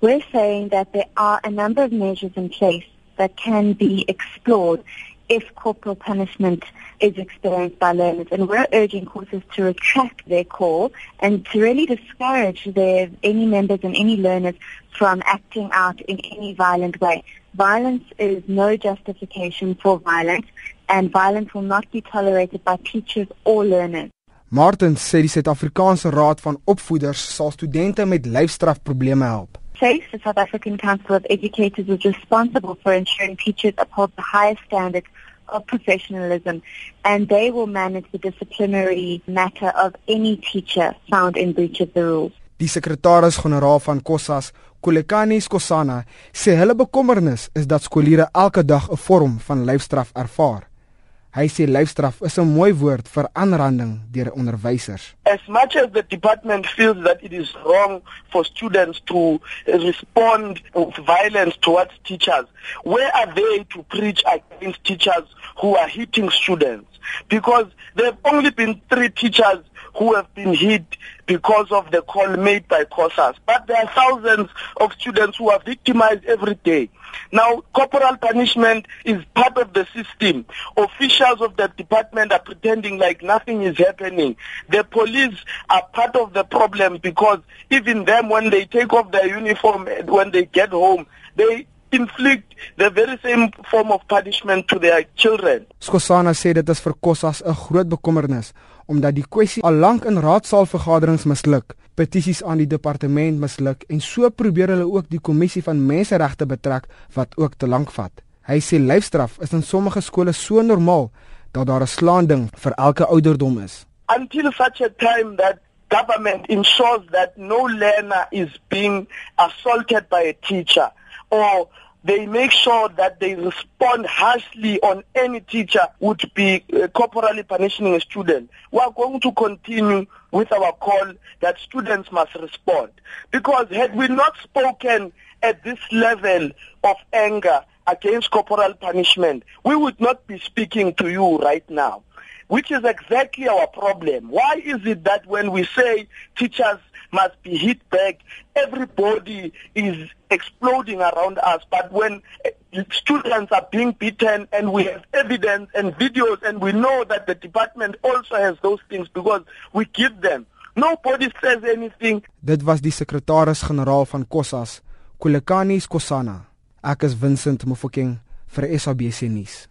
We're saying that there are a number of measures in place that can be explored if corporal punishment is experienced by learners. And we're urging courses to retract their call and to really discourage their, any members and any learners from acting out in any violent way. Violence is no justification for violence and violence will not be tolerated by teachers or learners. Martin sê die Suid-Afrikaanse Raad van Opvoeders sal studente met lyfstrafprobleme help. SAFE, the South African Council of Educators, is responsible for ensuring teachers uphold the highest standards of professionalism and they will manage the disciplinary matter of any teacher found in breach of the rules. Die sekretaris-generaal van Kossas, Kolekani Skosana, sê hulle bekommernis is dat skooliere elke dag 'n vorm van lyfstraf ervaar. Hy sê lyfstraf is 'n mooi woord vir aanranding deur onderwysers. As much as the department feels that it is wrong for students to respond with violence towards teachers, where are they to preach against teachers who are hitting students? Because there have only been 3 teachers who have been hit because of the call made by COSAS. But there are thousands of students who are victimized every day. Now, corporal punishment is part of the system. Officials of the department are pretending like nothing is happening. The police are part of the problem because even them, when they take off their uniform, when they get home, they inflict the very same form of punishment to their children. Skosana sê dit is vir Kossas 'n groot bekommernis omdat die kwessie al lank in raadsaalvergaderings misluk, petisies aan die departement misluk en so probeer hulle ook die kommissie van menseregte betrek wat ook te lank vat. Hy sê lyfstraf is in sommige skole so normaal dat daar 'n slaanding vir elke ouderdom is. Until such a time that government ensures that no learner is being assaulted by a teacher or they make sure that they respond harshly on any teacher would be uh, corporally punishing a student. We are going to continue with our call that students must respond. Because had we not spoken at this level of anger against corporal punishment, we would not be speaking to you right now. Which is exactly our problem. Why is it that when we say teachers must be hit back. Everybody is exploding around us. But when eh, students are being beaten and we have evidence and videos and we know that the department also has those things because we give them. Nobody says anything. Dit was die sekretaris-generaal van Kossas, Kolekani Skosana. Ek is Vincent Mofokeng vir SABC nuus.